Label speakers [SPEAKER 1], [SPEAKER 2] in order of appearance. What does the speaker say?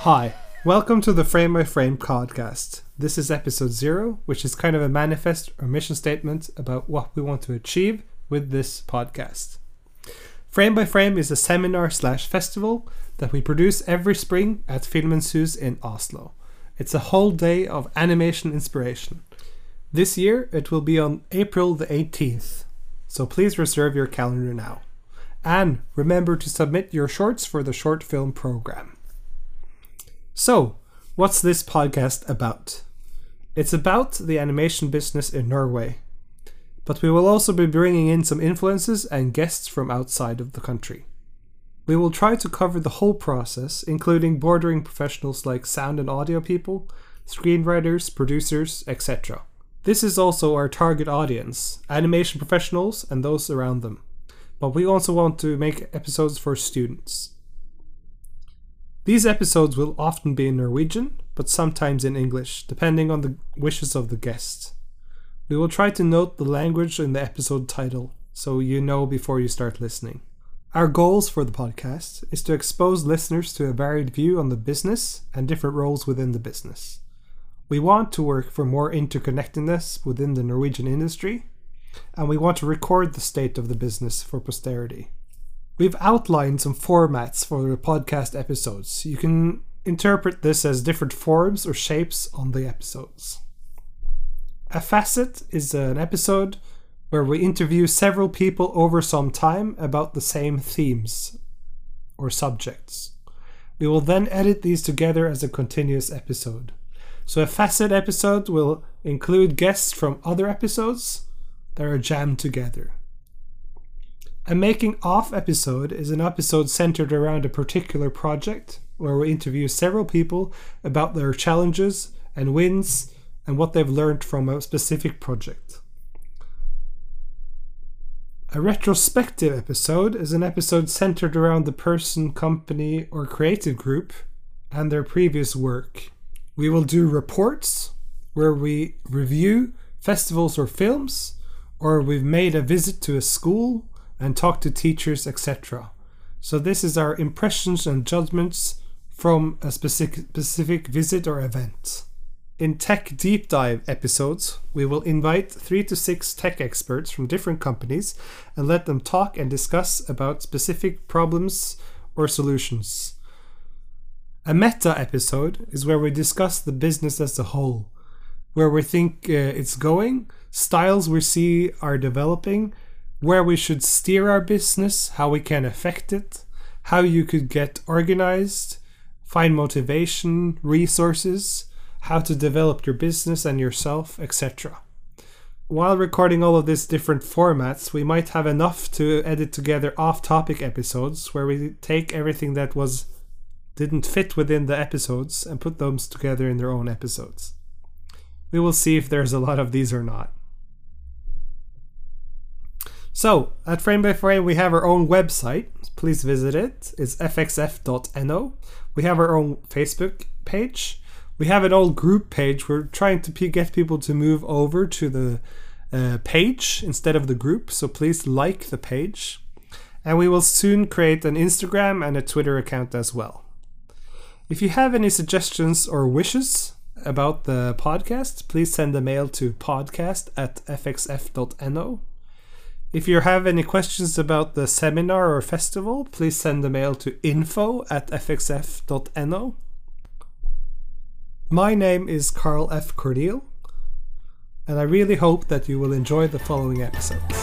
[SPEAKER 1] Hi, welcome to the Frame by Frame podcast. This is episode zero, which is kind of a manifest or mission statement about what we want to achieve with this podcast. Frame by Frame is a seminar slash festival that we produce every spring at Filmens in Oslo. It's a whole day of animation inspiration. This year it will be on April the 18th, so please reserve your calendar now. And remember to submit your shorts for the short film program. So, what's this podcast about? It's about the animation business in Norway, but we will also be bringing in some influences and guests from outside of the country. We will try to cover the whole process, including bordering professionals like sound and audio people, screenwriters, producers, etc. This is also our target audience animation professionals and those around them. But we also want to make episodes for students. These episodes will often be in Norwegian, but sometimes in English, depending on the wishes of the guest. We will try to note the language in the episode title, so you know before you start listening. Our goals for the podcast is to expose listeners to a varied view on the business and different roles within the business. We want to work for more interconnectedness within the Norwegian industry, and we want to record the state of the business for posterity. We've outlined some formats for the podcast episodes. You can interpret this as different forms or shapes on the episodes. A facet is an episode where we interview several people over some time about the same themes or subjects. We will then edit these together as a continuous episode. So a facet episode will include guests from other episodes that are jammed together. A making off episode is an episode centered around a particular project where we interview several people about their challenges and wins and what they've learned from a specific project. A retrospective episode is an episode centered around the person, company, or creative group and their previous work. We will do reports where we review festivals or films, or we've made a visit to a school and talk to teachers, etc. So this is our impressions and judgments from a specific, specific visit or event. In Tech Deep Dive episodes, we will invite three to six tech experts from different companies and let them talk and discuss about specific problems or solutions. A meta episode is where we discuss the business as a whole, where we think uh, it's going, styles we see are developing, where we should steer our business, how we can affect it, how you could get organized, find motivation, resources, how to develop your business and yourself, etc. While recording all of these different formats, we might have enough to edit together off-topic episodes where we take everything that was didn't fit within the episodes and put those together in their own episodes. We will see if there's a lot of these or not. So, at Frame by Frame, we have our own website. Please visit it. It's fxf.no. We have our own Facebook page. We have an old group page. We're trying to get people to move over to the uh, page instead of the group. So please like the page. And we will soon create an Instagram and a Twitter account as well. If you have any suggestions or wishes about the podcast, please send a mail to podcast at fxf.no. If you have any questions about the seminar or festival, please send a mail to info at fxf.no. My name is Carl F. Cordial, and I really hope that you will enjoy the following episodes.